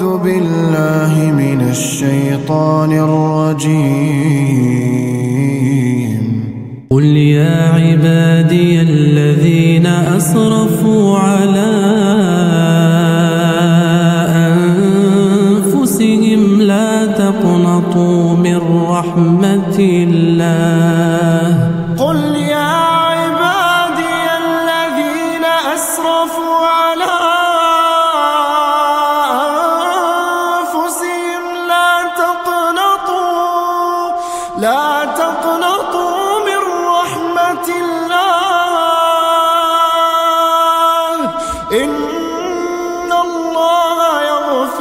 أعوذ بالله من الشيطان الرجيم. قل يا عبادي الذين أسرفوا على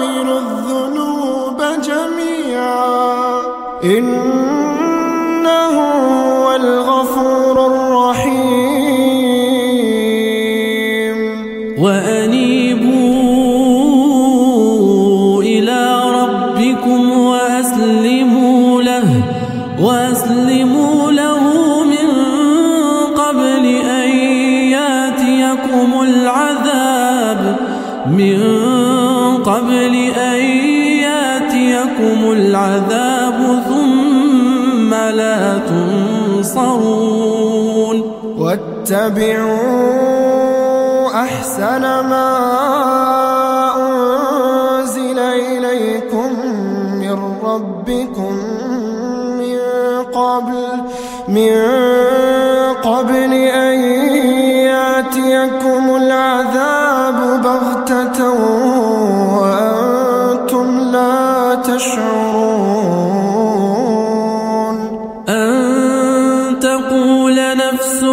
يغفر الذنوب جميعا. إنه هو الغفور الرحيم. وأنيبوا إلى ربكم وأسلموا له وأسلموا له من قبل أن يأتيكم العذاب من قبل أن يأتيكم العذاب ثم لا تنصرون. واتبعوا أحسن ما أنزل إليكم من ربكم من قبل من قبل أن يأتيكم العذاب بغتة لا تشعرون أن تقول نفس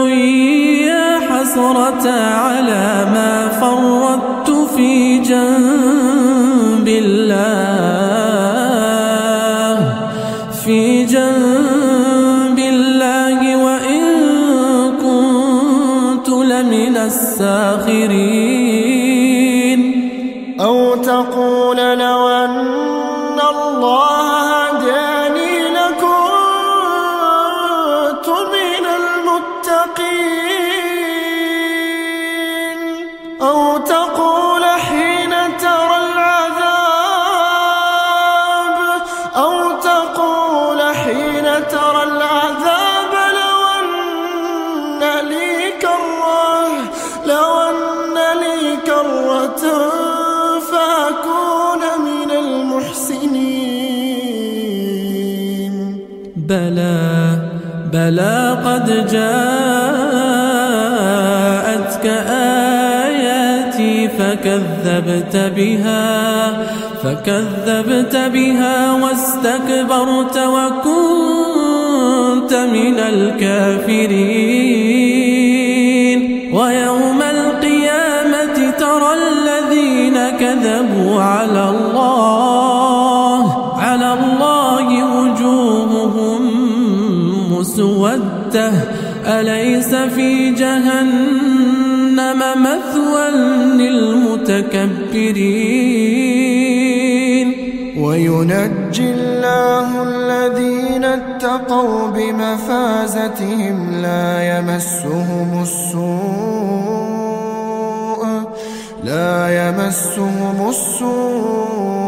يا حسرة على ما فرطت في جنب الله. في جنب الله وإن كنت لمن الساخرين. أو تقول لو بلى بلى قد جاءتك آياتي فكذبت بها فكذبت بها واستكبرت وكنت من الكافرين. ويوم القيامة ترى الذين كذبوا على الله على الله مسودة أليس في جهنم مثوى للمتكبرين؟ وينجي الله الذين اتقوا بمفازتهم لا يمسهم السوء لا يمسهم السوء.